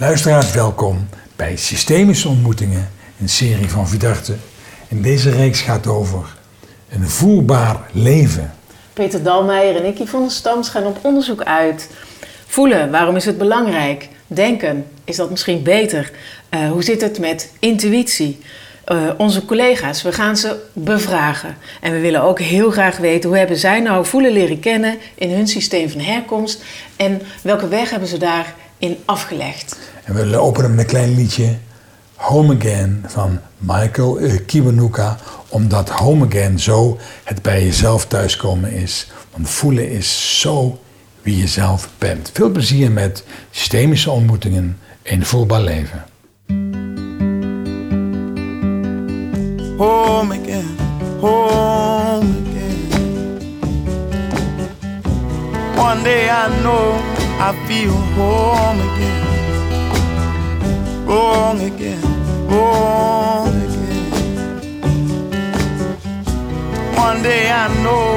Luisteraars, welkom bij Systemische Ontmoetingen, een serie van Vidarte. En deze reeks gaat over een voelbaar leven. Peter Dalmeijer en ik, der Stams, gaan op onderzoek uit. Voelen, waarom is het belangrijk? Denken, is dat misschien beter? Uh, hoe zit het met intuïtie? Uh, onze collega's, we gaan ze bevragen. En we willen ook heel graag weten hoe hebben zij nou voelen leren kennen in hun systeem van herkomst en welke weg hebben ze daarin afgelegd. En we openen met een klein liedje Home Again van Michael Kiwanuka, omdat Home Again zo het bij jezelf thuiskomen is. Want voelen is zo wie je zelf bent. Veel plezier met systemische ontmoetingen in voelbaar leven. Home again, home again. One day I know I feel home again. Home again, home again. One day I know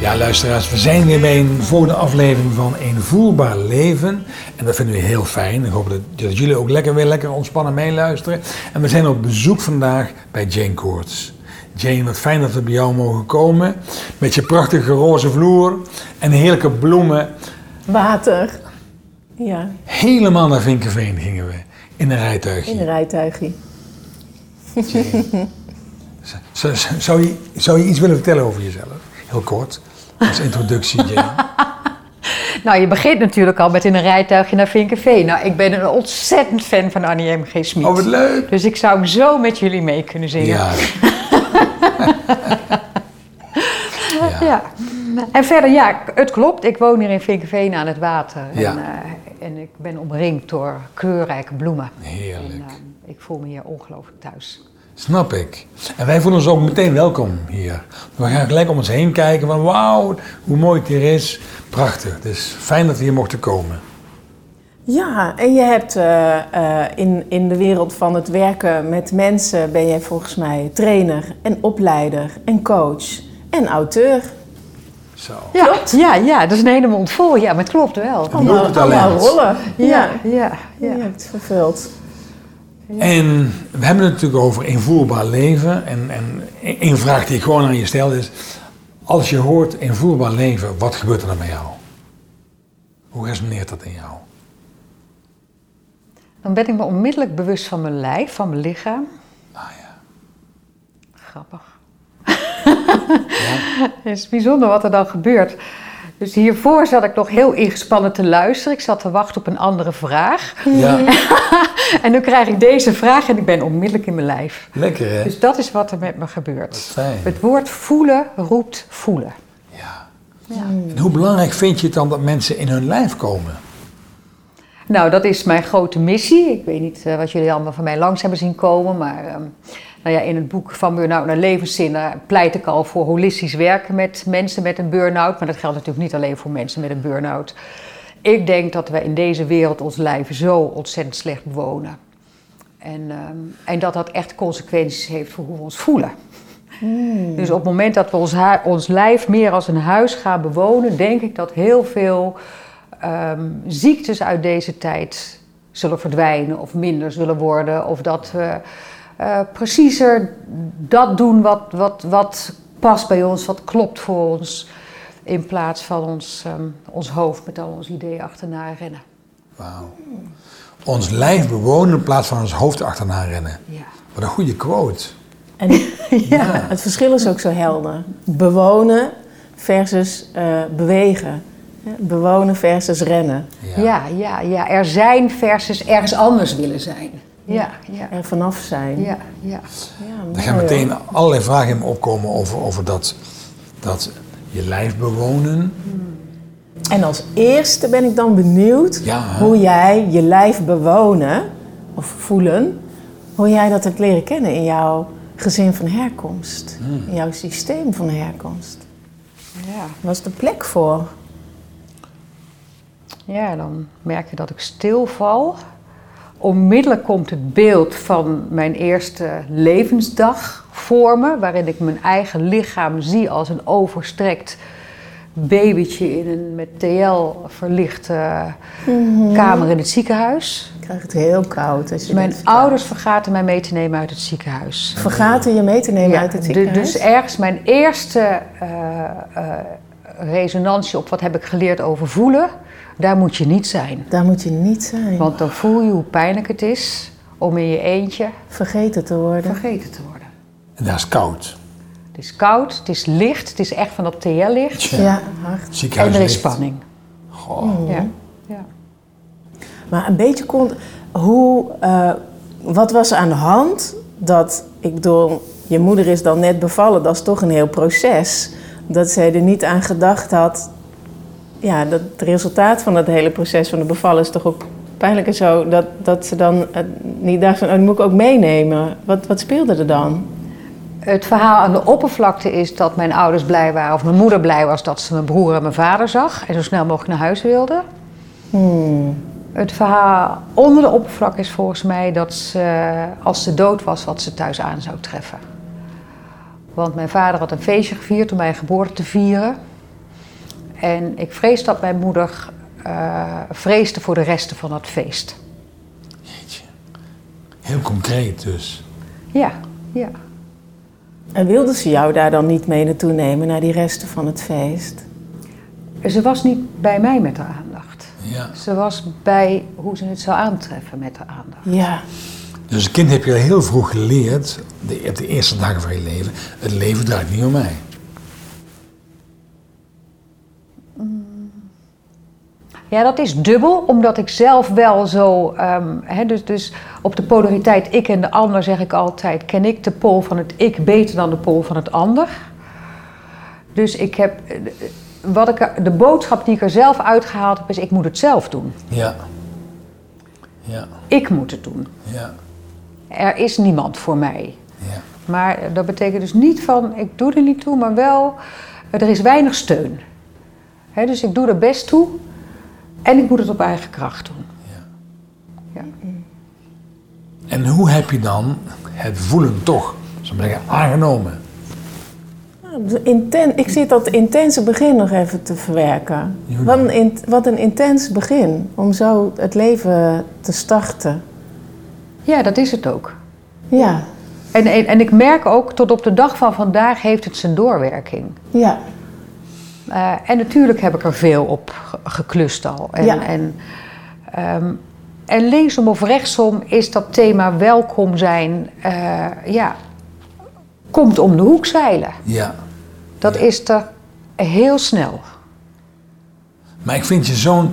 ja, luisteraars, we zijn weer bij een volgende aflevering van Een Voelbaar Leven. En dat vinden we heel fijn. Ik hoop dat, dat jullie ook lekker weer lekker ontspannen meeluisteren. En we zijn op bezoek vandaag bij Jane Koorts. Jane, wat fijn dat we bij jou mogen komen. Met je prachtige roze vloer en heerlijke bloemen. Water. Ja. Helemaal naar Vinkenveen gingen we. In een rijtuigje. In een rijtuigje. Zou, zou, je, zou je iets willen vertellen over jezelf? Heel kort, als introductie, Nou, je begint natuurlijk al met in een rijtuigje naar Vinkenveen. Nou, ik ben een ontzettend fan van Annie M. G. Smit. Oh, wat leuk. Dus ik zou zo met jullie mee kunnen zingen. Ja. ja. ja. En verder, ja, het klopt. Ik woon hier in Vinkenveen aan het water. Ja. En, uh, en ik ben omringd door kleurrijke bloemen. Heerlijk. En, uh, ik voel me hier ongelooflijk thuis. Snap ik. En wij voelen ons ook meteen welkom hier. We gaan gelijk om ons heen kijken van wauw, hoe mooi het hier is. Prachtig. Is fijn dat we hier mochten komen. Ja, en je hebt uh, uh, in, in de wereld van het werken met mensen ben jij volgens mij trainer en opleider en coach en auteur. Zo. Ja, klopt? Ja, ja, dat is een hele mond vol. Ja, maar het klopt wel. Allemaal, allemaal rollen. Ja, ja, ja, ja. Je hebt vervuld. En we hebben het natuurlijk over invoerbaar leven. En, en één vraag die ik gewoon aan je stel is: als je hoort invoerbaar leven, wat gebeurt er dan met jou? Hoe resoneert dat in jou? Dan ben ik me onmiddellijk bewust van mijn lijf, van mijn lichaam. Ah ja. Grappig. Ja. Het is bijzonder wat er dan gebeurt. Dus hiervoor zat ik nog heel ingespannen te luisteren. Ik zat te wachten op een andere vraag. Ja. en nu krijg ik deze vraag en ik ben onmiddellijk in mijn lijf. Lekker hè? Dus dat is wat er met me gebeurt. Fijn. Het woord voelen roept voelen. Ja. ja. En hoe belangrijk vind je het dan dat mensen in hun lijf komen? Nou, dat is mijn grote missie. Ik weet niet uh, wat jullie allemaal van mij langs hebben zien komen, maar... Uh, nou ja, in het boek Van Burn-out naar Levenszinnen pleit ik al voor holistisch werken met mensen met een burn-out. Maar dat geldt natuurlijk niet alleen voor mensen met een burn-out. Ik denk dat we in deze wereld ons lijf zo ontzettend slecht bewonen. En, um, en dat dat echt consequenties heeft voor hoe we ons voelen. Hmm. Dus op het moment dat we ons, ons lijf meer als een huis gaan bewonen, denk ik dat heel veel um, ziektes uit deze tijd zullen verdwijnen of minder zullen worden. Of dat we uh, preciezer dat doen wat, wat, wat past bij ons, wat klopt voor ons. In plaats van ons, um, ons hoofd met al onze ideeën achterna rennen. Wauw. Ons lijf bewonen in plaats van ons hoofd achterna rennen. Ja. Wat een goede quote. En ja. het verschil is ook zo helder. Bewonen versus uh, bewegen. Bewonen versus rennen. Ja. ja, ja, ja. Er zijn versus ergens anders willen zijn. Ja, ja. Er vanaf zijn. Ja, ja. ja er gaan meteen allerlei vragen in me opkomen over, over dat, dat je lijf bewonen. En als eerste ben ik dan benieuwd hoe jij je lijf bewonen of voelen, hoe jij dat hebt leren kennen in jouw gezin van herkomst, hmm. in jouw systeem van herkomst. Ja. Was de plek voor? Ja, dan merk je dat ik stilval onmiddellijk komt het beeld van mijn eerste levensdag voor me, waarin ik mijn eigen lichaam zie als een overstrekt babytje in een met TL verlichte kamer in het ziekenhuis. Ik krijg het heel koud als je Mijn ouders vergaten mij mee te nemen uit het ziekenhuis. Vergaten je mee te nemen Ja, uit het ziekenhuis? Dus ergens mijn eerste eh, eh, resonantie op wat heb ik geleerd over voelen, daar moet je niet zijn. Daar moet je niet zijn. Want dan voel je hoe pijnlijk het is om in je eentje Vergeten te worden. vergeten te worden. En daar is koud. Het is koud, het is licht, het is echt van dat TL-licht. Ja, hard. En er is spanning. Goh. Ja. ja. Maar een beetje kon. Hoe, eh, wat was er aan de hand dat, ik bedoel, je moeder is dan net bevallen, dat is toch een heel proces. Dat zij er niet aan gedacht had. Ja, dat het resultaat van dat hele proces van de bevallen is toch ook pijnlijk en zo. Dat, dat ze dan eh, niet dacht van, oh, die moet ik ook meenemen. Wat, wat speelde er dan? Het verhaal aan de oppervlakte is dat mijn ouders blij waren, of mijn moeder blij was dat ze mijn broer en mijn vader zag en zo snel mogelijk naar huis wilde. Hmm. Het verhaal onder de oppervlak is volgens mij dat ze, als ze dood was, wat ze thuis aan zou treffen. Want mijn vader had een feestje gevierd om mijn geboorte te vieren. En ik vrees dat mijn moeder eh, vreesde voor de resten van dat feest. Jeetje. Heel concreet dus. Ja, ja. En wilde ze jou daar dan niet mee naartoe nemen, naar die resten van het feest? Ze was niet bij mij met haar aandacht. Ja. Ze was bij hoe ze het zou aantreffen met haar aandacht. Ja. Dus als kind heb je al heel vroeg geleerd, de, op de eerste dagen van je leven, het leven draait niet om mij. Ja, dat is dubbel, omdat ik zelf wel zo. hè, dus, dus op de polariteit ik en de ander zeg ik altijd: ken ik de pool van het ik beter dan de pool van het ander. Dus ik heb. eh, Wat ik, de boodschap die ik er zelf uitgehaald heb, is: ik moet het zelf doen. Ja. Ja. Ik moet het doen. Ja. Er is niemand voor mij. Ja. Maar dat betekent dus niet van ik doe er niet toe, maar wel er is weinig steun. Hè, dus ik doe er best toe en ik moet het op eigen kracht doen. Ja. En hoe heb je dan het voelen toch, zo zeggen, aangenomen? Inten- ik zit dat intense begin nog even te verwerken. Ja. Wat een, in- wat een intens begin om zo het leven te starten. Ja, dat is het ook. Ja, En, en, en ik merk ook tot op de dag van vandaag heeft het zijn doorwerking. ja, Eh, en natuurlijk heb ik er veel op ge- geklust al. En, Ja. en, ehm, en linksom of rechtsom is dat thema welkom zijn, eh, ja, komt om de hoek zeilen. Ja. Dat Ja. is er heel snel. Maar ik vind je zo'n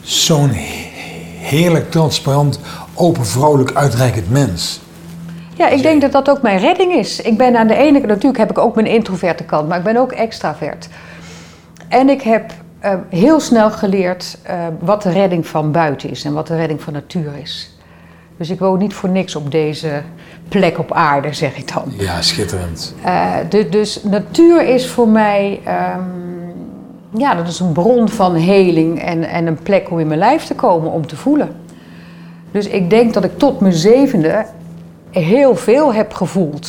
zo'n heerlijk, transparant, open, vrolijk, uitreikend mens. Ja, ik denk dat dat ook mijn redding is. Ik ben aan de ene kant, natuurlijk heb ik ook mijn introverte kant, maar ik ben ook extravert. En ik heb eh, heel snel geleerd eh, wat de redding van buiten is en wat de redding van natuur is. Dus ik woon niet voor niks op deze plek op aarde, zeg ik dan. Ja, schitterend. Eh, de- dus natuur is voor mij, ehm, ja, dat is een bron van heling en, en een plek om in mijn lijf te komen, om te voelen. Dus ik denk dat ik tot mijn zevende heel veel heb gevoeld.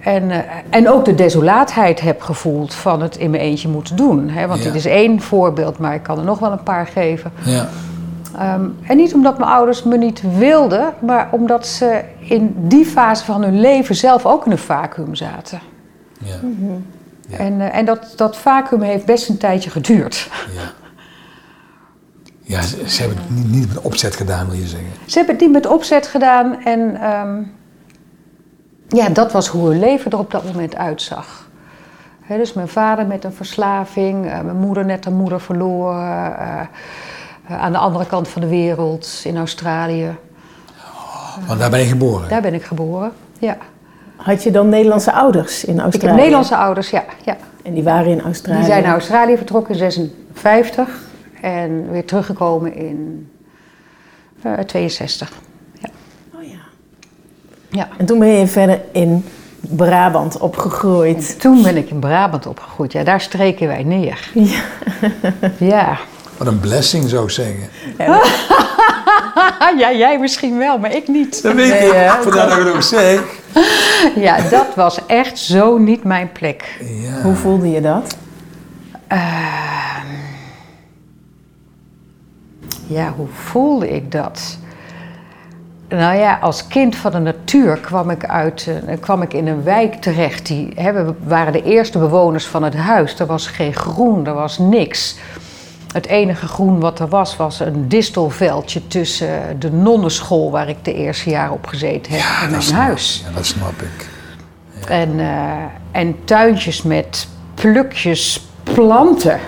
En, eh, en ook de desolaatheid heb gevoeld van het in mijn eentje moeten doen. Hè? Want Ja. dit is één voorbeeld, maar ik kan er nog wel een paar geven. Ja. Ehm, en niet omdat mijn ouders me niet wilden, maar omdat ze in die fase van hun leven zelf ook in een vacuüm zaten. Ja. Ja. En, eh, en dat, dat vacuüm heeft best een tijdje geduurd. Ja. Ja, ze, ze hebben het niet, niet met opzet gedaan, wil je zeggen. Ze hebben het niet met opzet gedaan en ehm, ja, dat was hoe hun leven er op dat moment uitzag. Hè, dus mijn vader met een verslaving, eh, mijn moeder net een moeder verloren, eh, eh, aan de andere kant van de wereld in Australië. Want daar ben je geboren. Daar ben ik geboren. Ja. Had je dan Nederlandse ouders in Ik Australië? heb Nederlandse ouders, ja. ja. En die waren in Australië? Die zijn naar Australië vertrokken in 56 en weer teruggekomen in eh 62. Ja. Oh ja. ja. En toen ben je verder in Brabant opgegroeid. Toen ben ik in Brabant opgegroeid. Ja, daar streken wij neer. Ja. Ja. Wat een blessing, zou ik zeggen. ja, jij misschien wel, maar ik niet. Dat weet Nee, ik. Vandaar dat ik het ook zeg. Ja, dat was echt zo niet mijn plek. Ja. Hoe voelde je dat? Ehm, ja, hoe voelde ik dat? Nou ja, als kind van de natuur kwam ik, uit, eh, kwam ik in een wijk terecht. Die, hè, we waren de eerste bewoners van het huis. Er was geen groen, er was niks. Het enige groen wat er was, was een distelveldje tussen de nonnenschool... waar ik de eerste jaar op gezeten heb, en mijn snap- huis. Ja, dat snap ik. En, eh, en tuintjes met plukjes planten.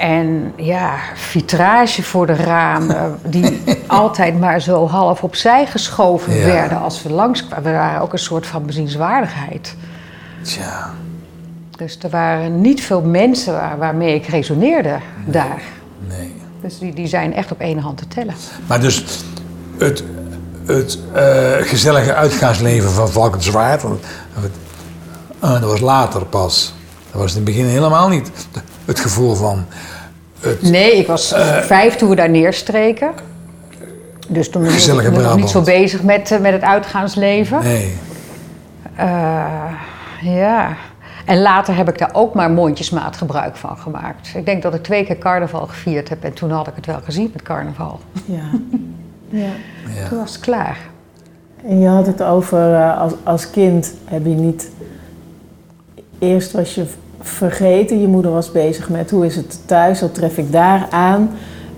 En ja, vitrage voor de ramen, die altijd maar zo half opzij geschoven Ja. werden als we langskwamen. We waren ook een soort van bezienswaardigheid. Tja. Dus er waren niet veel mensen waar, waarmee ik resoneerde daar. Nee. Dus die, die zijn echt op één hand te tellen. Maar dus het, het eh, gezellige uitgaansleven van Valkenswaard, want- eh, dat was later pas. Dat was in het begin helemaal niet het gevoel van het Nee, ik was vijf toen we daar neerstreken. Dus toen was ik nog niet zo bezig met, eh, met het uitgaansleven. nee. Eh, ja. En later heb ik daar ook maar mondjesmaat gebruik van gemaakt. Ik denk dat ik twee keer carnaval gevierd heb en toen had ik het wel gezien met carnaval. Ja. ja. Ja. Toen was het klaar. En je had het over, eh, als, als kind heb je niet... Eerst was je vergeten, je moeder was bezig met hoe is het thuis, wat tref ik daar aan.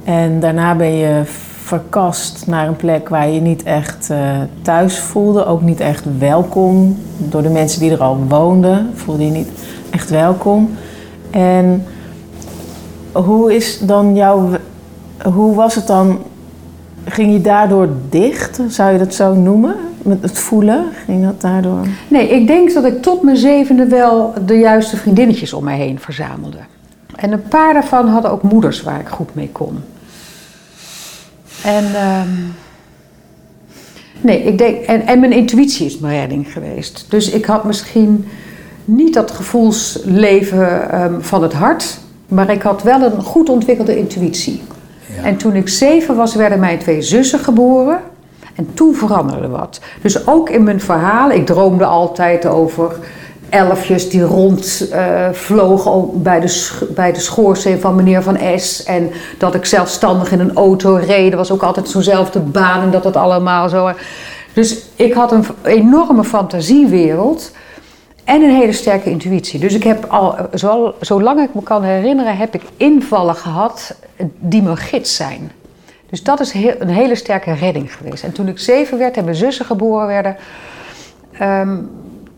En daarna ben je verkast naar een plek waar je niet echt eh, thuis voelde. Ook niet echt welkom. Door de mensen die er al woonden voelde je niet echt welkom. En hoe is dan jouw... Hoe was het dan Ging je daardoor dicht, zou je dat zo noemen? Met het voelen, ging dat daardoor? Nee, ik denk dat ik tot mijn zevende wel de juiste vriendinnetjes om mij heen verzamelde. En een paar daarvan hadden ook moeders waar ik goed mee kon. En, ehm, nee, ik denk, en, en mijn intuïtie is mijn redding geweest. Dus ik had misschien niet dat gevoelsleven ehm, van het hart, maar ik had wel een goed ontwikkelde intuïtie. Ja. En toen ik zeven was, werden mijn twee zussen geboren. En toen veranderde wat. Dus ook in mijn verhaal, ik droomde altijd over elfjes die rond eh, bij de, bij de schoorsteen van meneer Van S. En dat ik zelfstandig in een auto reed. Er was ook altijd zo'nzelfde baan en dat het allemaal zo... Dus ik had een enorme fantasiewereld en een hele sterke intuïtie. Dus ik heb al, zo, zolang ik me kan herinneren, heb ik invallen gehad die mijn gids zijn. Dus dat is heel- een hele sterke redding geweest. En toen ik zeven werd en mijn zussen geboren werden, ehm,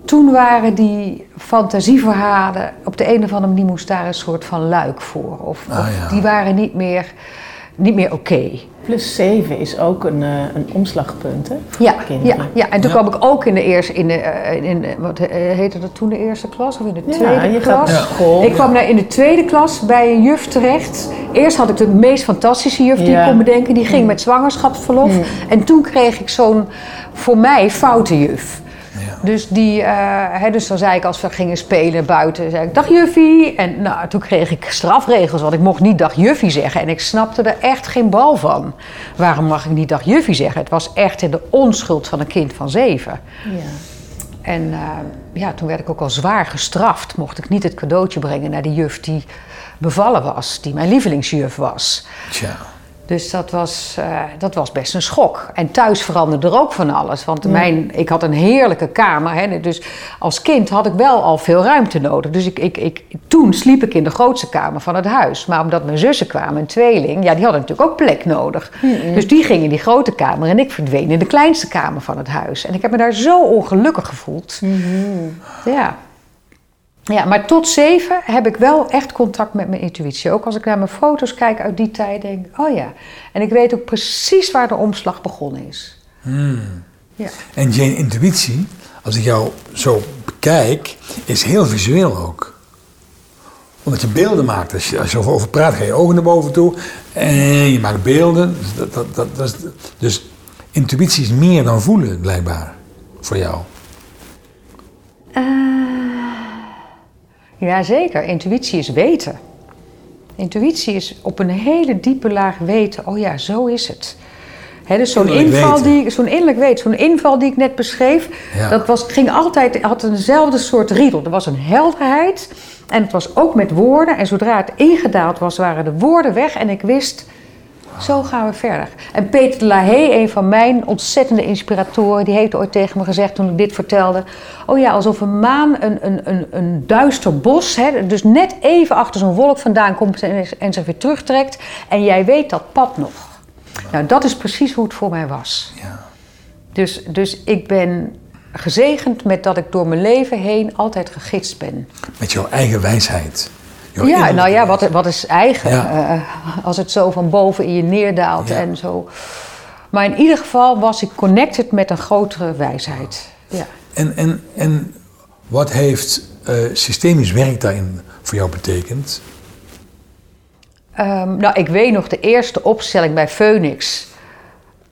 toen waren die fantasieverhalen, op de een of andere manier moest daar een soort van luik voor. Of, Ah, of die waren niet meer, niet meer oké. Plus 7 is ook een, eh, een omslagpunt, hè? Voor Ja, kinderen. ja, ja, en toen Ja. kwam ik ook in de eerste, in de, eh, in de- wat eh, heette dat toen de eerste klas of in de Ja, tweede je gaat klas? naar school. Ik kwam daar in de tweede klas bij een juf terecht. Eerst had ik de meest fantastische juf die Ja. ik kon bedenken. Die ging met zwangerschapsverlof. En toen kreeg ik zo'n, voor mij, foute juf. Dus, die, eh, hè, dus dan zei ik als we gingen spelen buiten, zei ik dag juffie. En nou, toen kreeg ik strafregels, want ik mocht niet dag juffie zeggen. En ik snapte er echt geen bal van. Waarom mag ik niet dag juffie zeggen? Het was echt in de onschuld van een kind van zeven. Ja. En eh, ja, toen werd ik ook al zwaar gestraft. Mocht ik niet het cadeautje brengen naar die juf die bevallen was, die mijn lievelingsjuf was. Tja. Dus dat was, eh, dat was best een schok. En thuis veranderde er ook van alles. Want mijn, ik had een heerlijke kamer. Hè, dus als kind had ik wel al veel ruimte nodig. Dus ik, ik, ik, toen sliep ik in de grootste kamer van het huis. Maar omdat mijn zussen kwamen, een tweeling, ja, die hadden natuurlijk ook plek nodig. Dus die gingen in die grote kamer en ik verdween in de kleinste kamer van het huis. En ik heb me daar zo ongelukkig gevoeld. Ja. Ja, maar tot zeven heb ik wel echt contact met mijn intuïtie. Ook als ik naar mijn foto's kijk uit die tijd, denk ik, oh ja. En ik weet ook precies waar de omslag begonnen is. Ja. En Jane, intuïtie, als ik jou zo bekijk, is heel visueel ook. Omdat je beelden maakt. Als je, als je over praat, ga je ogen naar boven toe. En je maakt beelden. Dus, dat, dat, dat, dat is, dus intuïtie is meer dan voelen, blijkbaar. Voor jou. Ja, zeker. Intuïtie is weten. Intuïtie is op een hele diepe laag weten, oh ja, zo is het. Hè, dus zo'n Innerlijk inval weten. die, zo'n innerlijk weet, zo'n inval die ik net beschreef, Ja. dat was, ging altijd, had eenzelfde soort riedel. Er was een helderheid en het was ook met woorden. En zodra het ingedaald was, waren de woorden weg en ik wist, zo gaan we verder. En Peter de Lahey, een van mijn ontzettende inspiratoren, die heeft ooit tegen me gezegd toen ik dit vertelde. Oh ja, alsof een maan een, een, een, een duister bos, hè, dus net even achter zo'n wolk vandaan komt en, en zich weer terugtrekt. En jij weet dat pad nog. Nou, dat is precies hoe het voor mij was. Ja. Dus, dus ik ben gezegend met dat ik door mijn leven heen altijd gegidst ben. Met jouw eigen wijsheid. Jouw Ja, nou ja, wat, wat is eigen? Ja. Eh, als het zo van boven in je neerdaalt Ja. en zo. Maar in ieder geval was ik connected met een grotere wijsheid. Ja. En, en, en wat heeft eh, systemisch werk daarin voor jou betekend? Ehm, nou, ik weet nog de eerste opstelling bij Phoenix.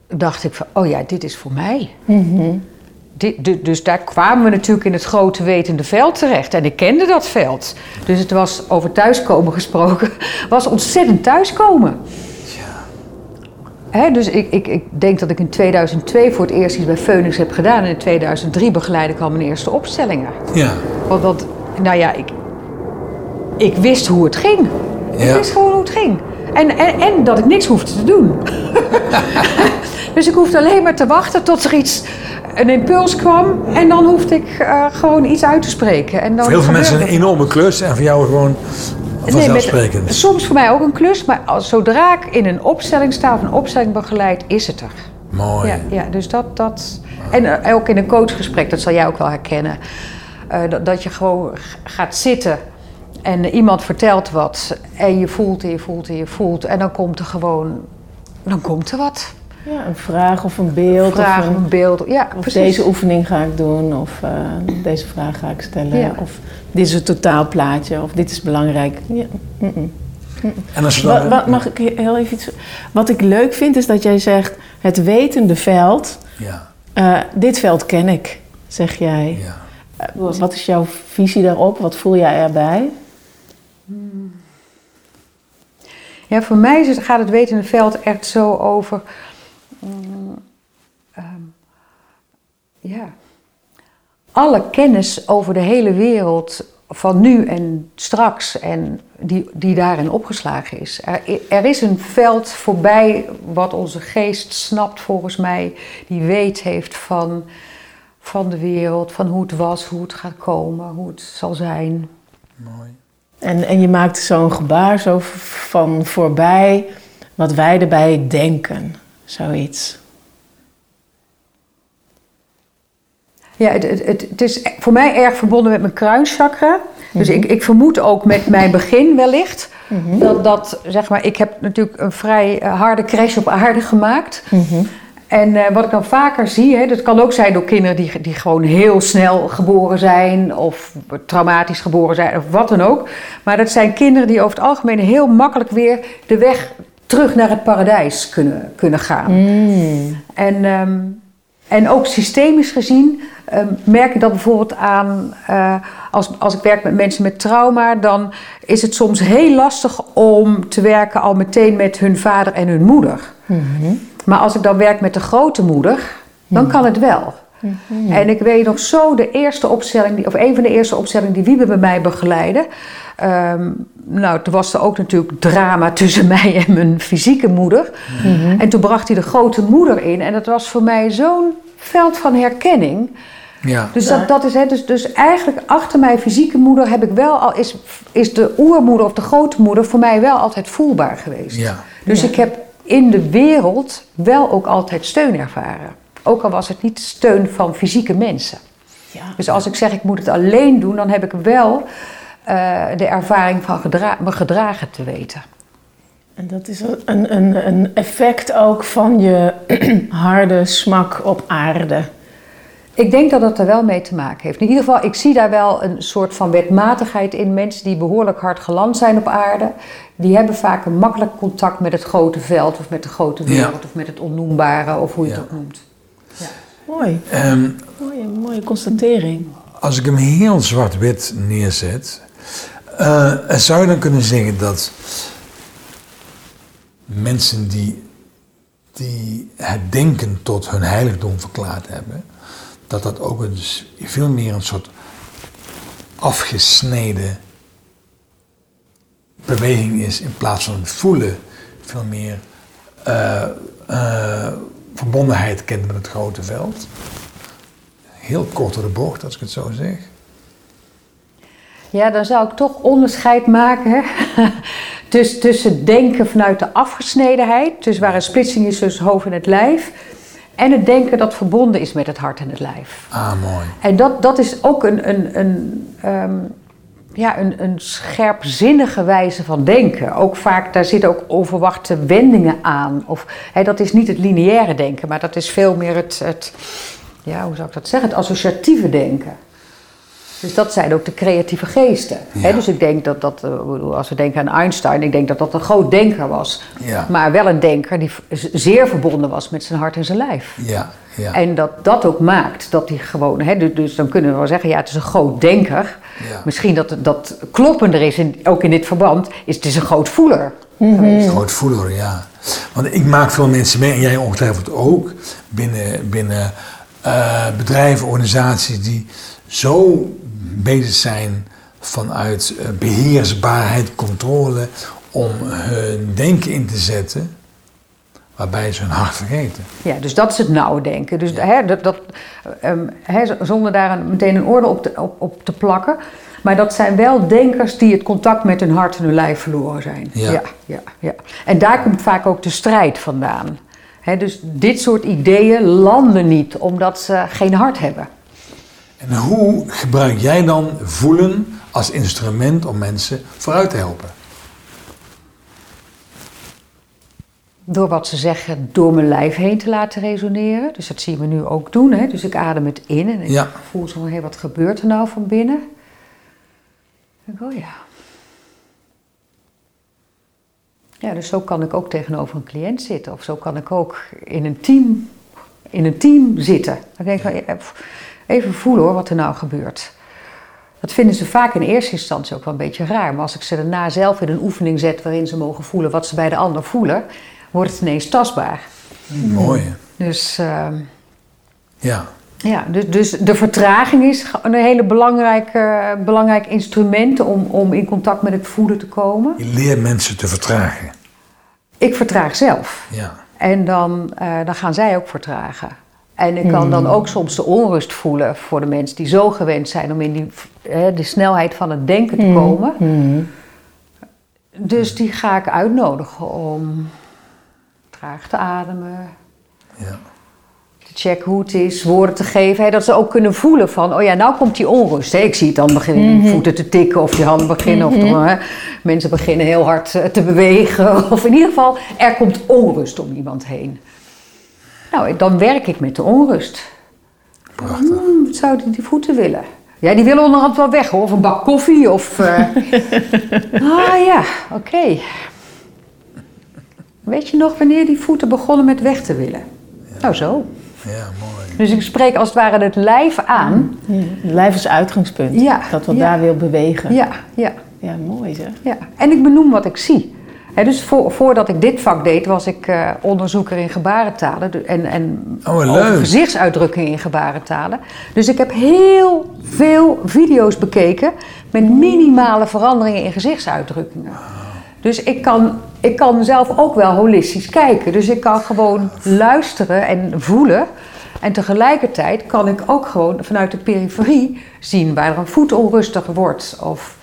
Dacht ik van, oh ja, dit is voor mij. Du- dus daar kwamen we natuurlijk in het grote wetende veld terecht. En ik kende dat veld. Dus het was over thuiskomen gesproken. Was ontzettend thuiskomen. Hè, dus ik, ik, ik denk dat ik in 2002 voor het eerst iets bij Phoenix heb gedaan. En in 2003 begeleidde ik al mijn eerste opstellingen. Ja. Want dat, nou ja, ik, ik wist hoe het ging. Ik Ja. wist gewoon hoe het ging. En, en, en dat ik niks hoefde te doen. dus ik hoefde alleen maar te wachten tot er iets, een impuls kwam. En dan hoefde ik eh, gewoon iets uit te spreken. En dan Voor heel veel mensen een enorme klus en voor jou gewoon Nee, vanzelfsprekend. met- soms voor mij ook een klus, maar als, zodra ik in een opstelling sta of een opstelling begeleid, is het er. Mooi. Ja, ja, dus dat. dat en eh, ook in een coachgesprek, dat zal jij ook wel herkennen. eh, dat, dat je gewoon gaat zitten en iemand vertelt wat. En je voelt en je voelt en je voelt. En dan komt er gewoon. Dan komt er wat. Ja, een vraag of een beeld. Vraag, of een, een beeld. Ja, Of precies. deze oefening ga ik doen, of eh, deze vraag ga ik stellen, Ja. of dit is het totaalplaatje, of dit is belangrijk. Ja. En als dan, wa- mag ik heel even iets... Wat ik leuk vind is dat jij zegt, het wetende veld, ja, eh, dit veld ken ik, zeg jij. ja. Eh, wat is jouw visie daarop? Wat voel jij erbij? Ja, voor mij is het, gaat het wetende veld echt zo over. Mm, ehm, ja. Alle kennis over de hele wereld van nu en straks en die, die daarin opgeslagen is. Er, er is een veld voorbij wat onze geest snapt volgens mij, die weet heeft van, van de wereld, van hoe het was, hoe het gaat komen, hoe het zal zijn. Mooi. En, en je maakt zo'n gebaar zo van voorbij wat wij erbij denken. Zoiets. Ja, het, het, het, is voor mij erg verbonden met mijn kruinchakra. Dus ik, ik vermoed ook met mijn begin wellicht. Dat, dat, zeg maar, ik heb natuurlijk een vrij eh, harde crash op aarde gemaakt. En eh, wat ik dan vaker zie, hè, dat kan ook zijn door kinderen die, die gewoon heel snel geboren zijn. Of traumatisch geboren zijn, of wat dan ook. Maar dat zijn kinderen die over het algemeen heel makkelijk weer de weg terug naar het paradijs kunnen, kunnen gaan. En, ehm, en ook systemisch gezien ehm, merk ik dat bijvoorbeeld aan, eh, als, als ik werk met mensen met trauma, dan is het soms heel lastig om te werken al meteen met hun vader en hun moeder. Maar als ik dan werk met de grote moeder, dan kan het wel. En ik weet nog zo de eerste opstelling, die, of een van de eerste opstellingen die Wiebe bij mij begeleidde. Ehm, nou, toen was er ook natuurlijk drama tussen mij en mijn fysieke moeder. En toen bracht hij de grote moeder in. En dat was voor mij zo'n veld van herkenning. Ja. Dus, dat, dat is, hè, dus, dus eigenlijk achter mijn fysieke moeder heb ik wel al, is, is de oermoeder of de grote moeder voor mij wel altijd voelbaar geweest. Ja. Dus Ja. ik heb in de wereld wel ook altijd steun ervaren. Ook al was het niet steun van fysieke mensen. Ja. Dus als ik zeg ik moet het alleen doen, dan heb ik wel eh, de ervaring van gedra- me gedragen te weten. En dat is een, een, een effect ook van je harde smak op aarde. Ik denk dat dat er wel mee te maken heeft. In ieder geval, ik zie daar wel een soort van wetmatigheid in. Mensen die behoorlijk hard geland zijn op aarde, die hebben vaak een makkelijk contact met het grote veld of met de grote wereld Ja. of met het onnoembare of hoe je Ja. het ook noemt. Mooi, Ehm, mooie, mooie constatering. als ik hem heel zwart-wit neerzet, eh, zou je dan kunnen zeggen dat mensen die, die het denken tot hun heiligdom verklaard hebben, dat dat ook een, veel meer een soort afgesneden beweging is in plaats van het voelen, veel meer uh, uh, verbondenheid kent met het grote veld. Heel kort door de bocht, als ik het zo zeg. Ja, dan zou ik toch onderscheid maken dus, tussen denken vanuit de afgesnedenheid, dus waar een splitsing is tussen hoofd en het lijf, en het denken dat verbonden is met het hart en het lijf. Ah, mooi. En dat, dat is ook een, een, een, um, ja, een, een scherpzinnige wijze van denken. Ook vaak, daar zitten ook overwachte wendingen aan. Of, hè, dat is niet het lineaire denken, maar dat is veel meer het, het ja, hoe zou ik dat zeggen, het associatieve denken. Dus dat zijn ook de creatieve geesten. dus ik denk dat dat, eh, als we denken aan Einstein, ik denk dat dat een groot denker was. Ja. Maar wel een denker die zeer verbonden was met zijn hart en zijn lijf. Ja, ja. En dat dat ook maakt dat hij gewoon, hè, dus, dus dan kunnen we wel zeggen, ja, het is een groot denker. Ja. Misschien dat dat kloppender is, in, ook in dit verband, is het is een groot voeler. Een groot voeler, ja. Want ik maak veel mensen mee, en jij ongetwijfeld ook, binnen, binnen uh, bedrijven, organisaties die zo bezig zijn vanuit uh, beheersbaarheid, controle, om hun denken in te zetten, waarbij ze hun hart vergeten. Ja, dus dat is het nauwe denken. Dus hè, dat, dat um, hè, zonder daar een, meteen een orde op te, op, op te plakken. Maar dat zijn wel denkers die het contact met hun hart en hun lijf verloren zijn. Ja. Ja, ja, ja. En daar komt vaak ook de strijd vandaan. Dus dit soort ideeën landen niet omdat ze geen hart hebben. En hoe gebruik jij dan voelen als instrument om mensen vooruit te helpen? Door wat ze zeggen, door mijn lijf heen te laten resoneren. Dus dat zien we nu ook doen. Hè? Dus ik adem het in en ik Ja. voel zo, hé, wat gebeurt er nou van binnen? Ik denk, oh ja. Ja, dus zo kan ik ook tegenover een cliënt zitten. Of zo kan ik ook in een team, in een team zitten. Dan denk ik, ja, even voelen hoor, wat er nou gebeurt. Dat vinden ze vaak in eerste instantie ook wel een beetje raar. Maar als ik ze daarna zelf in een oefening zet waarin ze mogen voelen wat ze bij de ander voelen, wordt het ineens tastbaar. Mooi. Dus, ehm, Ja. ja, dus, dus de vertraging is een hele belangrijke, belangrijk instrument om, om in contact met het voelen te komen. Je leert mensen te vertragen. Ik vertraag zelf. Ja. En dan, eh, dan gaan zij ook vertragen. En ik kan dan ook soms de onrust voelen voor de mensen die zo gewend zijn om in die, hè, de snelheid van het denken te komen. Dus die ga ik uitnodigen om traag te ademen, ja. te checken hoe het is, woorden te geven. Hè, dat ze ook kunnen voelen van, oh ja, nou komt die onrust. Hè. Ik zie het dan beginnen voeten te tikken of die handen beginnen. Of hè, mensen beginnen heel hard eh, te bewegen. Of in ieder geval, er komt onrust om iemand heen. Nou, dan werk ik met de onrust. Prachtig. Hmm, wat zouden die voeten willen? Ja, die willen onderhand wel weg hoor. Of een bak koffie of... eh, ah ja, oké. Weet je nog wanneer die voeten begonnen met weg te willen? Nou zo. Ja, mooi. Dus ik spreek als het ware het lijf aan. Het lijf is uitgangspunt. Ja, Dat wat ja. daar wil bewegen. Ja, ja, Ja, mooi zeg. ja. En ik benoem wat ik zie. Dus voor, voordat ik dit vak deed, was ik eh, onderzoeker in gebarentalen en, en Oh, gezichtsuitdrukkingen in gebarentalen. Dus ik heb heel veel video's bekeken met minimale veranderingen in gezichtsuitdrukkingen. Dus ik kan, ik kan zelf ook wel holistisch kijken. Dus ik kan gewoon luisteren en voelen. En tegelijkertijd kan ik ook gewoon vanuit de periferie zien waar er een voet onrustig wordt. Of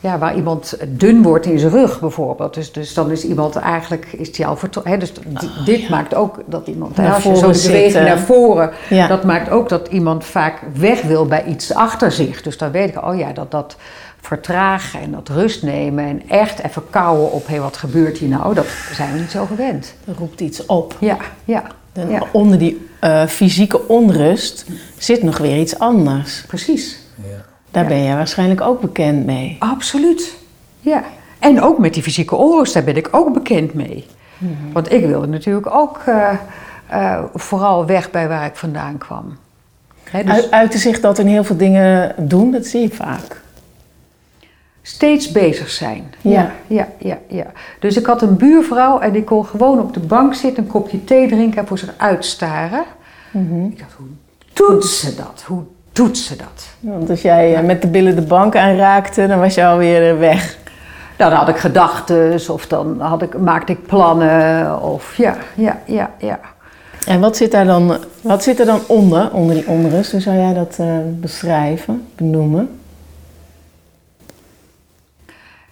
ja, waar iemand dun wordt in zijn rug bijvoorbeeld. Dus, dus dan is iemand eigenlijk, is die al vertrokken. Dus di- dit maakt ook dat iemand, hè, Naar als je zo voren de beweging zitten. naar voren, Ja. dat maakt ook dat iemand vaak weg wil bij iets achter zich. Dus dan weet ik, oh ja, dat dat vertragen en dat rust nemen en echt even kouwen op, hé, wat gebeurt hier nou? Dat zijn we niet zo gewend. Er roept iets op. Ja, ja, En ja, onder die eh, fysieke onrust zit nog weer iets anders. precies. Daar Ja. ben jij waarschijnlijk ook bekend mee. Absoluut. Ja. En ook met die fysieke onrust, daar ben ik ook bekend mee. Want ik wilde natuurlijk ook eh, eh, vooral weg bij waar ik vandaan kwam. Dus, Uit, uitte zich dat in heel veel dingen doen, dat zie je vaak. steeds bezig zijn. Ja. ja, ja, ja. Dus ik had een buurvrouw en die kon gewoon op de bank zitten, een kopje thee drinken en voor zich uitstaren. Mhm. Ik dacht, hoe doet ze dat? Hoe doet ze dat? Want als jij eh, met de billen de bank aanraakte, dan was je alweer eh, weg. Dan had ik gedachten of dan had ik, maakte ik plannen of ja, ja, ja, ja. En wat zit daar dan, wat zit er dan onder, onder die onrust? Hoe zou jij dat eh, beschrijven, benoemen?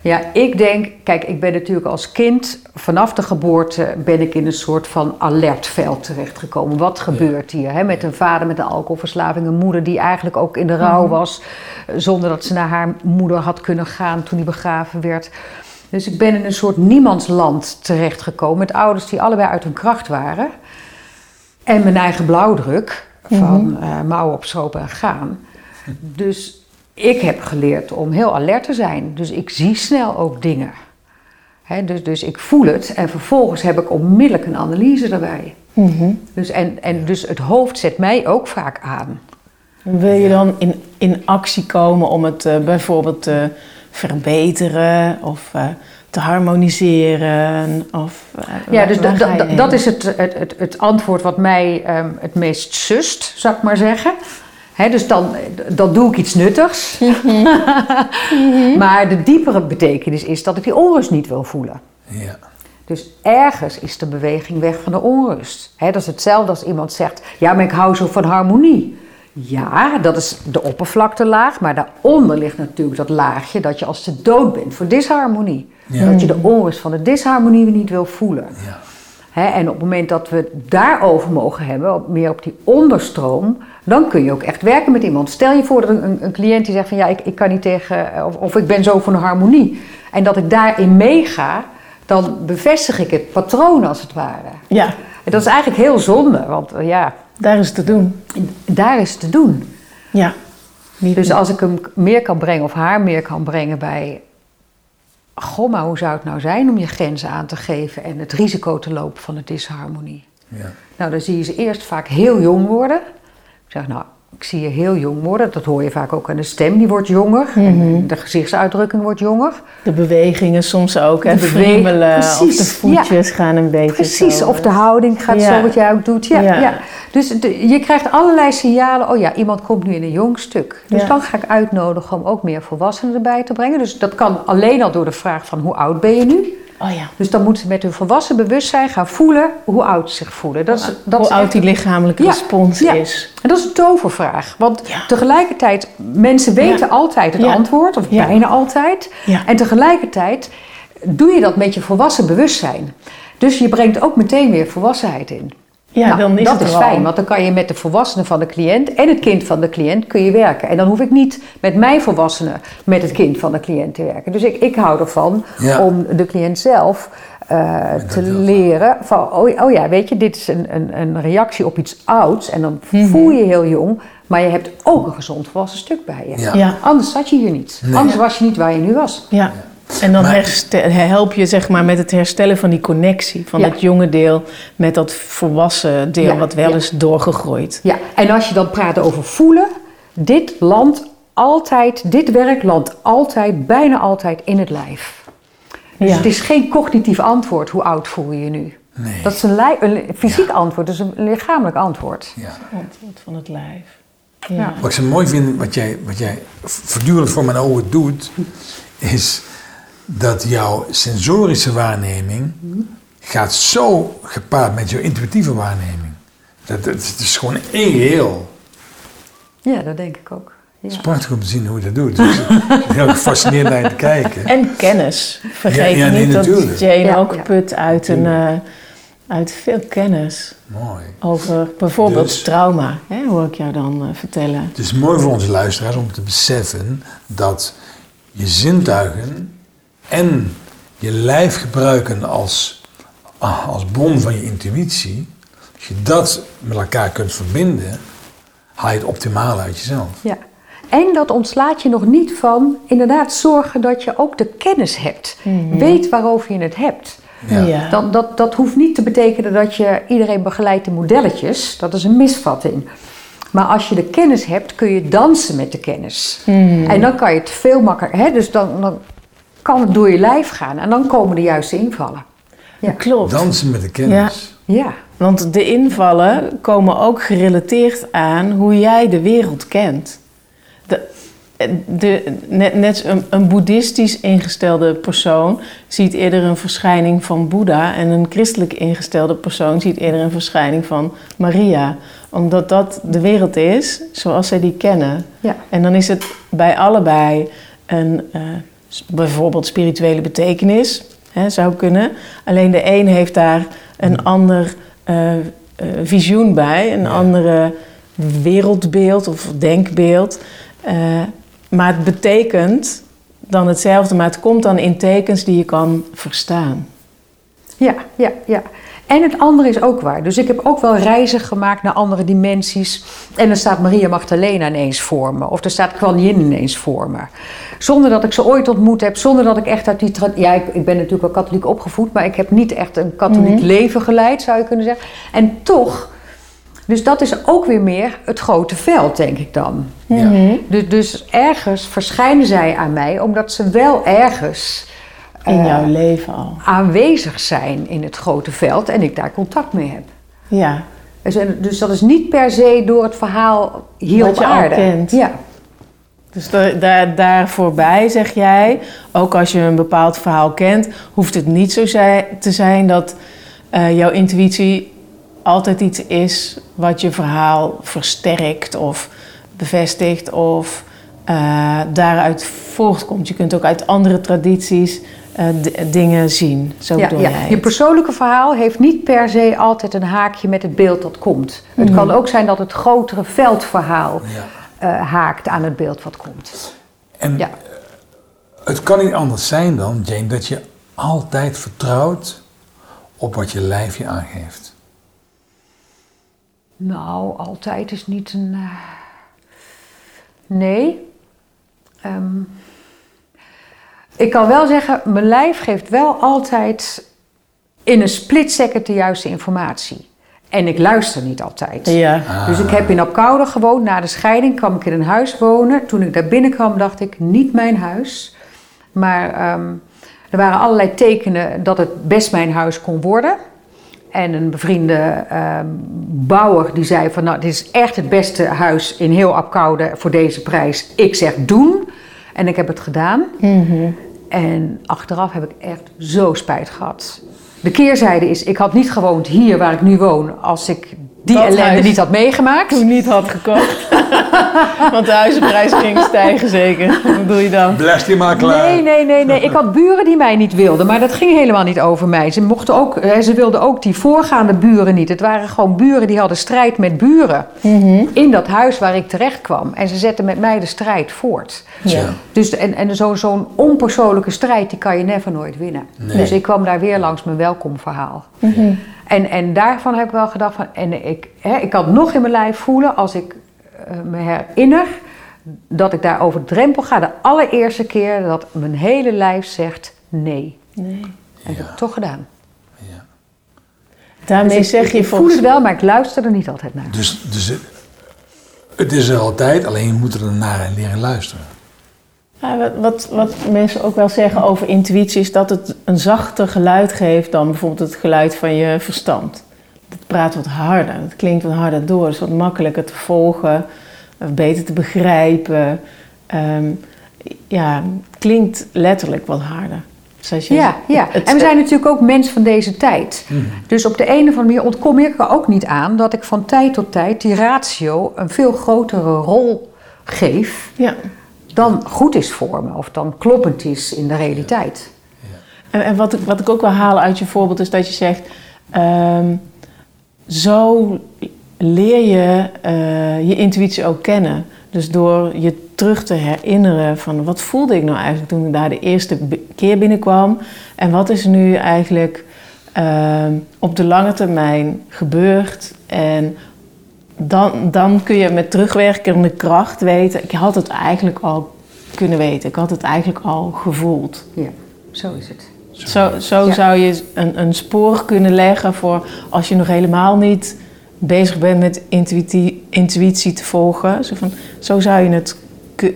Ja, ik denk, kijk, ik ben natuurlijk als kind, vanaf de geboorte ben ik in een soort van alertveld terechtgekomen. Wat gebeurt hier? Hè? Met een vader met een alcoholverslaving, een moeder die eigenlijk ook in de rouw Mhm. was, eh, zonder dat ze naar haar moeder had kunnen gaan toen die begraven werd. Dus ik ben in een soort niemandsland terechtgekomen met ouders die allebei uit hun kracht waren. En mijn eigen blauwdruk van eh mouwen opstropen en gaan. Dus ik heb geleerd om heel alert te zijn. Dus ik zie snel ook dingen. Dus, dus ik voel het en vervolgens heb ik onmiddellijk een analyse daarbij. Dus, en, en dus het hoofd zet mij ook vaak aan. Wil je dan in, in actie komen om het eh, bijvoorbeeld te verbeteren of eh, te harmoniseren? Of, eh, Ja, dus dat is het, het, het, het antwoord wat mij ehm, het meest sust, zou ik maar zeggen. Hè, dus dan, dan doe ik iets nuttigs. maar de diepere betekenis is dat ik die onrust niet wil voelen. Ja. Dus ergens is de beweging weg van de onrust. Hè, dat is hetzelfde als iemand zegt: Ja, maar ik hou zo van harmonie. Ja, dat is de oppervlaktelaag, maar daaronder ligt natuurlijk dat laagje dat je als de dood bent voor disharmonie. Ja. Dat je de onrust van de disharmonie niet wil voelen. Ja. En op het moment dat we het daarover mogen hebben, op, meer op die onderstroom, dan kun je ook echt werken met iemand. Stel je voor dat een, een, cliënt die zegt van ja, ik, ik kan niet tegen, of, of ik ben zo van de harmonie. En dat ik daarin meega, dan bevestig ik het patroon als het ware. Ja, En dat is eigenlijk heel zonde, want eh, ja, daar is het te doen. daar is het te doen. Ja. Niet Dus als ik hem meer kan brengen of haar meer kan brengen bij... Goh, maar hoe zou het nou zijn om je grenzen aan te geven en het risico te lopen van de disharmonie? Ja. Nou, dan zie je ze eerst vaak heel jong worden. Ik zeg, nou, ik zie je heel jong worden. Dat hoor je vaak ook aan de stem, die wordt jonger. En de gezichtsuitdrukking wordt jonger. de bewegingen soms ook, hè? Friemelen of de voetjes gaan een beetje Precies, zo, of de houding gaat Ja. zo wat jij ook doet. Ja, Ja. ja. Dus de- je krijgt allerlei signalen. Oh ja, iemand komt nu in een jong stuk. Dus dan ga ik uitnodigen om ook meer volwassenen erbij te brengen. Dus dat kan alleen al door de vraag van hoe oud ben je nu? Oh ja. Dus dan moeten ze met hun volwassen bewustzijn gaan voelen hoe oud ze zich voelen. Dat is, dat Hoe is oud die lichamelijke Ja, respons ja. is. En dat is een tovervraag. Want tegelijkertijd, mensen weten altijd het antwoord, of bijna altijd. En tegelijkertijd doe je dat met je volwassen bewustzijn. Dus je brengt ook meteen weer volwassenheid in. Ja, Nou, dan is dat het is al. fijn, want dan kan je met de volwassenen van de cliënt en het kind van de cliënt kun je werken. En dan hoef ik niet met mijn volwassenen met het kind van de cliënt te werken. Dus ik, ik hou ervan Ja. om de cliënt zelf eh, te leren van, oh, oh ja, weet je, dit is een, een, een reactie op iets ouds. En dan Mhm. voel je heel jong, maar je hebt ook een gezond volwassen stuk bij je. Ja. Ja. Anders zat je hier niet. Nee. Anders was je niet waar je nu was. Ja. En dan Maar- herstel- help je zeg maar met het herstellen van die connectie. Van Ja. dat jonge deel met dat volwassen deel Ja, wat wel ja. is doorgegroeid. Ja, en als je dan praat over voelen, dit landt altijd, dit werk landt altijd, bijna altijd in het lijf. Dus Ja. het is geen cognitief antwoord, hoe oud voel je je nu? Nee. Dat is een, fysiek antwoord, dus een lichamelijk antwoord. Ja. Antwoord van het lijf. Ja. Ja. Wat ik zo mooi vind, wat jij, wat jij voortdurend voor mijn ogen doet, is dat jouw sensorische waarneming gaat zo gepaard met jouw intuïtieve waarneming. Dat, dat, het is gewoon één geheel. Ja, dat denk ik ook. Het Ja. is prachtig om te zien hoe je dat doet. Dus het heel gefascineerd naar je te kijken. En kennis. Vergeet Ja, ja, nee, niet dat natuurlijk. Jane Ja, ook ja. put uit, een, eh, uit veel kennis. Mooi. Over bijvoorbeeld Dus- trauma, hè, hoor ik jou dan eh, vertellen. Het is mooi voor onze luisteraars om te beseffen dat je zintuigen en je lijf gebruiken als, ah, als bron van je intuïtie. Als je dat met elkaar kunt verbinden, haal je het optimale uit jezelf. Ja. En dat ontslaat je nog niet van inderdaad zorgen dat je ook de kennis hebt. Weet waarover je het hebt. Ja. Ja. Dat, dat, dat hoeft niet te betekenen dat je iedereen begeleidt in modelletjes. Dat is een misvatting. Maar als je de kennis hebt, kun je dansen met de kennis. Hmm. En dan kan je het veel makkelijker. Hè? Dus dan, dan kan het door je lijf gaan en dan komen de juiste invallen. Ja. Klopt. Dansen met de kennis. Ja, Want de invallen komen ook gerelateerd aan hoe jij de wereld kent. De, de, net net een, een boeddhistisch ingestelde persoon ziet eerder een verschijning van Boeddha en een christelijk ingestelde persoon ziet eerder een verschijning van Maria. Omdat dat de wereld is zoals zij die kennen. ja. En dan is het bij allebei een eh, bijvoorbeeld spirituele betekenis, hè, zou kunnen. Alleen de een heeft daar een ander eh, eh, visioen bij, een Ja. andere wereldbeeld of denkbeeld. Eh, maar het betekent dan hetzelfde, maar het komt dan in tekens die je kan verstaan. Ja, ja, ja. En het andere is ook waar. Dus ik heb ook wel reizen gemaakt naar andere dimensies. En dan staat Maria Magdalena ineens voor me. Of er staat Kuan Yin ineens voor me. Zonder dat ik ze ooit ontmoet heb. Zonder dat ik echt uit die... Ja, ik, ik ben natuurlijk wel katholiek opgevoed. Maar ik heb niet echt een katholiek leven geleid, zou je kunnen zeggen. En toch... Dus dat is ook weer meer het grote veld, denk ik dan. Ja. Dus, dus ergens verschijnen zij aan mij... omdat ze wel ergens... In eh, jouw leven al. aanwezig zijn in het grote veld en ik daar contact mee heb. Ja. Dus, dus dat is niet per se door het verhaal hier Wat op je al aarde. kent. Ja. Dus da- daar, daar voorbij zeg jij, ook als je een bepaald verhaal kent, hoeft het niet zo te zijn dat eh, jouw intuïtie altijd iets is wat je verhaal versterkt of bevestigt of eh, daaruit voortkomt. Je kunt ook uit andere tradities dingen zien. Zo Ja, bedoel ja. jij Je persoonlijke verhaal heeft niet per se altijd een haakje met het beeld dat komt. Het Mhm. kan ook zijn dat het grotere veldverhaal Ja. eh, haakt aan het beeld wat komt. En Ja. het kan niet anders zijn dan, Jane, dat je altijd vertrouwt op wat je lijf je aangeeft. Nou, altijd is niet een. eh, Nee. Ehm, ik kan wel zeggen, mijn lijf geeft wel altijd in een split second de juiste informatie. En ik luister niet altijd. Ja. Dus ik heb in Apkoude gewoond. Na de scheiding kwam ik in een huis wonen. Toen ik daar binnenkwam, dacht ik, niet mijn huis. Maar ehm, er waren allerlei tekenen dat het best mijn huis kon worden. En een bevriende ehm, bouwer die zei van... nou, dit is echt het beste huis in heel Apkoude voor deze prijs. Ik zeg doen. En ik heb het gedaan. En achteraf heb ik echt zo spijt gehad. De keerzijde is, ik had niet gewoond hier waar ik nu woon... als ik die Dat ellende niet had meegemaakt. Toen niet had gekocht. Want de huizenprijs ging stijgen zeker. Wat bedoel je dan? Blijf die maar klaar. Nee, nee, nee, nee. Ik had buren die mij niet wilden, maar dat ging helemaal niet over mij. Ze, mochten ook, eh, ze wilden ook die voorgaande buren niet. Het waren gewoon buren die hadden strijd met buren. In dat huis waar ik terecht kwam. En ze zetten met mij de strijd voort. Tja. Dus, en en zo- zo'n onpersoonlijke strijd, die kan je never nooit winnen. Nee. Dus ik kwam daar weer langs mijn welkomverhaal. En, en daarvan heb ik wel gedacht van, en ik, hè, ik kan het nog in mijn lijf voelen als ik eh, me herinner dat ik daar over de drempel ga. De allereerste keer dat mijn hele lijf zegt nee. Nee. En ik heb het toch gedaan. Ja. Daarmee Dus ik- zeg ik, je ik voel het wel, maar ik luister er niet altijd naar. Dus, dus het- het is er altijd, alleen je moet er naar leren luisteren. Ja, wat, wat, mensen ook wel zeggen over intuïtie is dat het een zachter geluid geeft dan bijvoorbeeld het geluid van je verstand. Het praat wat harder, het klinkt wat harder door, het is wat makkelijker te volgen, beter te begrijpen. Ehm, ja, het klinkt letterlijk wat harder. Zoals je Ja, ja. het- en we zijn natuurlijk ook mens van deze tijd. Dus op de een of andere manier ontkom ik er ook niet aan dat ik van tijd tot tijd die ratio een veel grotere rol geef Ja. Dan goed is voor me of dan kloppend is in de realiteit. En, en wat, ik, wat ik ook wil halen uit je voorbeeld is dat je zegt... ehm, zo leer je eh, je intuïtie ook kennen. Dus door je terug te herinneren van... wat voelde ik nou eigenlijk toen ik daar de eerste keer binnenkwam... en wat is er nu eigenlijk ehm, op de lange termijn gebeurd... en dan, dan kun je met terugwerkende kracht weten... ik had het eigenlijk al kunnen weten. Ik had het eigenlijk al gevoeld. Ja, zo is het. Zo, zo Ja. zou je een, een spoor kunnen leggen voor als je nog helemaal niet bezig bent met intuïtie, intuïtie te volgen. Zo, van, zo zou je het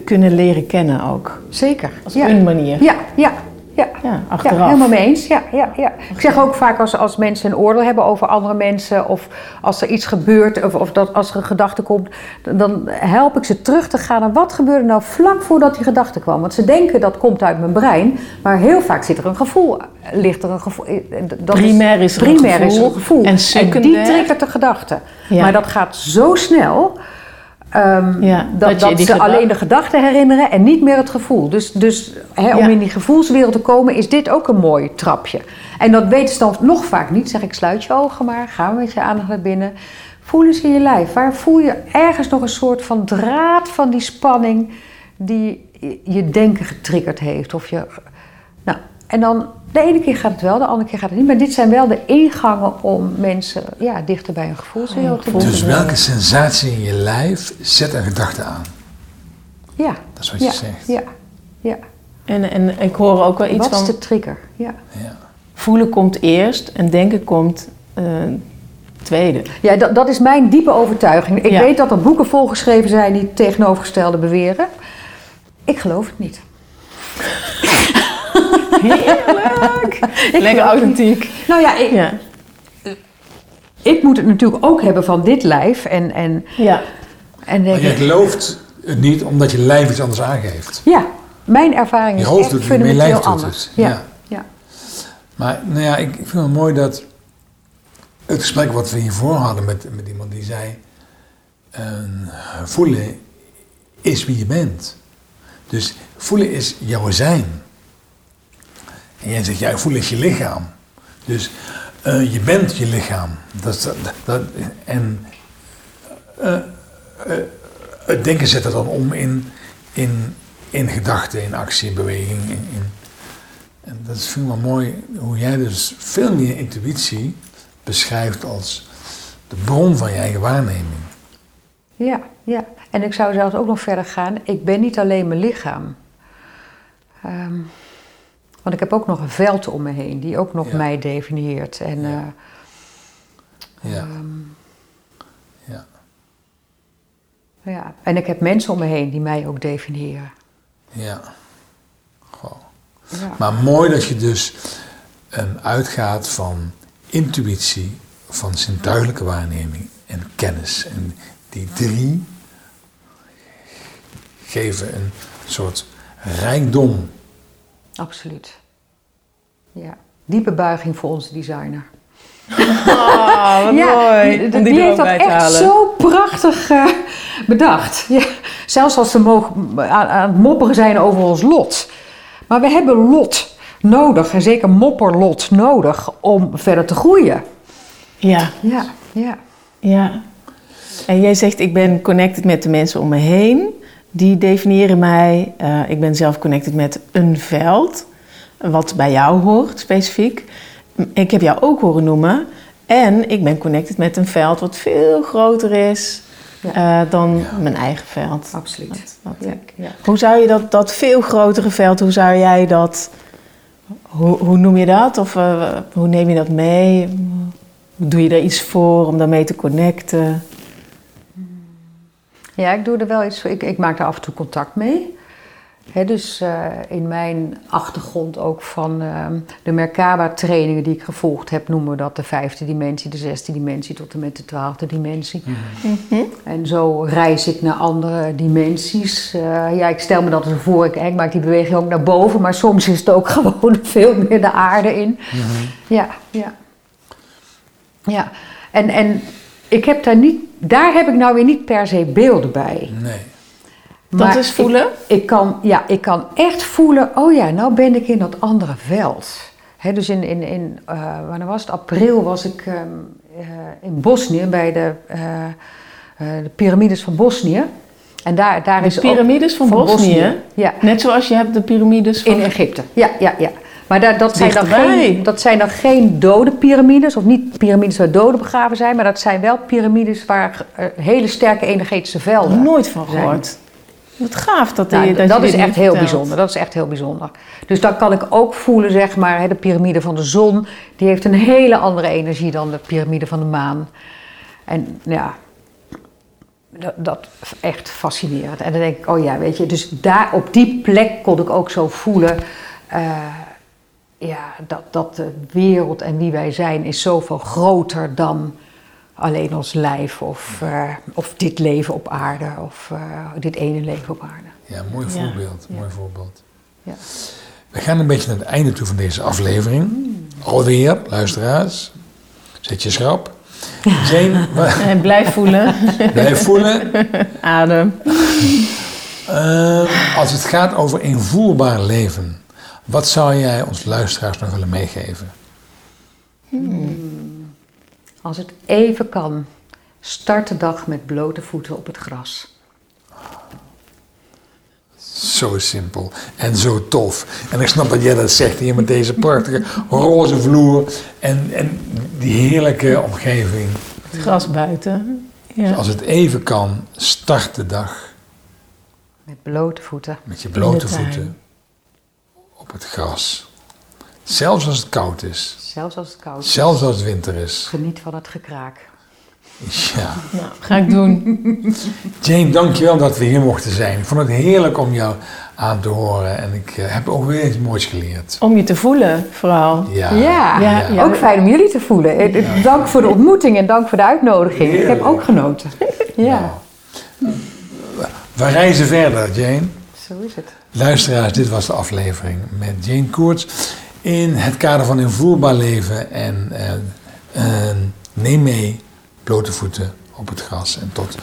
kunnen leren kennen ook. Zeker. Als een manier. Ja, ja, ja. ja achteraf. Ja, helemaal mee eens. Ja, ja, ja. Ik zeg ook vaak als, als mensen een oordeel hebben over andere mensen... of als er iets gebeurt of, of dat, als er een gedachte komt... dan help ik ze terug te gaan naar wat gebeurde nou vlak voordat die gedachte kwam. Want ze denken dat komt uit mijn brein... maar heel vaak zit er een gevoel, ligt er een gevoel... Eh, dat primair is, er primair een gevoel. Is een gevoel. En, secundair, en die triggert de gedachte. Maar dat gaat zo snel... Um, ja, dat, dat, ze alleen de gedachten herinneren en niet meer het gevoel. Dus, dus om in die gevoelswereld te komen is dit ook een mooi trapje. En dat weten ze dan nog vaak niet. Zeg ik, sluit je ogen maar, ga met je aandacht naar binnen. Voel eens in je lijf. Waar voel je ergens nog een soort van draad van die spanning die je denken getriggerd heeft? Of je, en dan de ene keer gaat het wel, de andere keer gaat het niet. Maar dit zijn wel de ingangen om mensen ja, dichter bij een gevoelswereld te brengen. Dus welke sensatie in je lijf zet een gedachte aan? Ja. Dat is wat je zegt. Ja, ja. En, en ik hoor ook wel iets wat van... Wat is de trigger? Ja. ja. Voelen komt eerst en denken komt uh, tweede. Ja, dat, dat is mijn diepe overtuiging. Ik weet dat er boeken volgeschreven zijn die tegenovergestelde beweren. Ik geloof het niet. Heerlijk! Lekker authentiek. Nou ja ik, ja. ik moet het natuurlijk ook hebben van dit lijf. En, en, ja. en maar je gelooft het niet omdat je lijf iets anders aangeeft. Ja, mijn ervaring je is hoofd echt fundamenteel lijf anders. Ja. ja. ja. Maar nou ja, ik, ik vind het mooi dat het gesprek wat we hiervoor hadden met, met iemand die zei... Uh, voelen is wie je bent. Dus voelen is jouw zijn. En jij zegt, jij voelt je lichaam. Dus uh, je bent je lichaam. Dat, dat, dat en uh, uh, het denken zet het dan om in, in, in gedachten, in actie, in beweging. In, in, en dat is vind ik mooi hoe jij dus veel meer intuïtie beschrijft als de bron van je eigen waarneming. Ja, ja. En ik zou zelfs ook nog verder gaan. Ik ben niet alleen mijn lichaam. Um, want ik heb ook nog een veld om me heen die ook nog mij definieert. En, ja. Uh, ja. Um, ja. ja. En ik heb mensen om me heen die mij ook definiëren. Ja. Goh. ja. Maar mooi dat je dus um, uitgaat van intuïtie, van zintuigelijke waarneming en kennis. En die drie geven een soort rijkdom Absoluut. Ja. Diepe buiging voor onze designer. Oh, wat ja, mooi. Die, die, heeft dat echt zo prachtig uh, bedacht. Ja, zelfs als ze mogen, aan, aan, het mopperen zijn over ons lot. Maar we hebben lot nodig, en zeker mopperlot nodig, om verder te groeien. Ja. Ja, ja. Ja. En jij zegt, ik ben connected met de mensen om me heen die definiëren mij. Uh, ik ben zelf connected met een veld, wat bij jou hoort specifiek. Ik heb jou ook horen noemen. En ik ben connected met een veld wat veel groter is ja. uh, dan ja. mijn eigen veld. Absoluut. Wat, wat ja. Hoe zou je dat, dat veel grotere veld, hoe zou jij dat, hoe, hoe noem je dat? Of uh, hoe neem je dat mee? Doe je er iets voor om daarmee te connecten? Ja, ik doe er wel iets voor. Ik, ik maak er af en toe contact mee. dus uh, in mijn achtergrond ook van uh, de Merkaba-trainingen die ik gevolgd heb, noemen we dat de vijfde dimensie, de zesde dimensie tot en met de twaalfde dimensie. Mm -hmm. En zo reis ik naar andere dimensies. Uh, ja, ik stel me dat eens voor, ik, ik, maak die beweging ook naar boven, maar soms is het ook gewoon veel meer de aarde in. Mm -hmm. Ja, ja. Ja, en, en ik heb daar niet, daar heb ik nou weer niet per se beelden bij. Nee. Maar dat is voelen? Ik, ik, kan, ja, ik kan echt voelen, oh ja, nou ben ik in dat andere veld. He, dus in, in, in uh, wanneer was het? April was ik um, uh, in Bosnië bij de, uh, de piramides van Bosnië. En daar, daar de is piramides van, van Bosnië? Bosnië? Ja. Net zoals je hebt de piramides van... In Egypte, ja, ja, ja. Maar daar, dat, zijn dan geen, dat zijn dan geen dode piramides, of niet piramides waar doden begraven zijn, maar dat zijn wel piramides waar uh, hele sterke energetische velden. Nooit van gehoord. Wat gaaf dat, nou, die, dat, dat is echt heel bijzonder. Dat is echt heel bijzonder. Dus dan kan ik ook voelen, zeg maar, de piramide van de zon, die heeft een hele andere energie dan de piramide van de maan. En ja, dat, dat echt fascinerend. En dan denk ik, oh ja, weet je, dus daar op die plek kon ik ook zo voelen. eh, ja, dat, dat de wereld en wie wij zijn is zoveel groter dan alleen ons lijf of, eh, of dit leven op aarde of eh, dit ene leven op aarde. Ja, mooi voorbeeld. Ja. Mooi voorbeeld. Ja. We gaan een beetje naar het einde toe van deze aflevering. Alweer, luisteraars. Zet je schrap. Jane, En blijf voelen. blijf voelen. Adem. Ehm, als het gaat over invoelbaar leven, wat zou jij ons luisteraars nog willen meegeven? Als het even kan, start de dag met blote voeten op het gras. Zo simpel en zo tof. En ik snap dat jij dat zegt hier met deze prachtige roze vloer en, en die heerlijke omgeving. Het gras buiten. Ja. Als het even kan, start de dag Met blote voeten. met je blote voeten op het gras. Zelfs als het koud is. Zelfs als het koud is. Zelfs als het winter is. Geniet van het gekraak. Ja. Nou, ga ik doen. Jane, dankjewel dat we hier mochten zijn. Ik vond het heerlijk om jou aan te horen. En ik eh, heb ook weer iets moois geleerd. Om je te voelen, vooral. Ja. Ja, Ja, ja. ook fijn om jullie te voelen. Eh, Dank voor de ontmoeting en dank voor de uitnodiging. Ik heb ook genoten. Ja, Nou, we reizen verder, Jane. zo is het. Luisteraars, dit was de aflevering met Jane Koorts. In het kader van invoerbaar leven. En eh, eh, neem mee blote voeten op het gras. En tot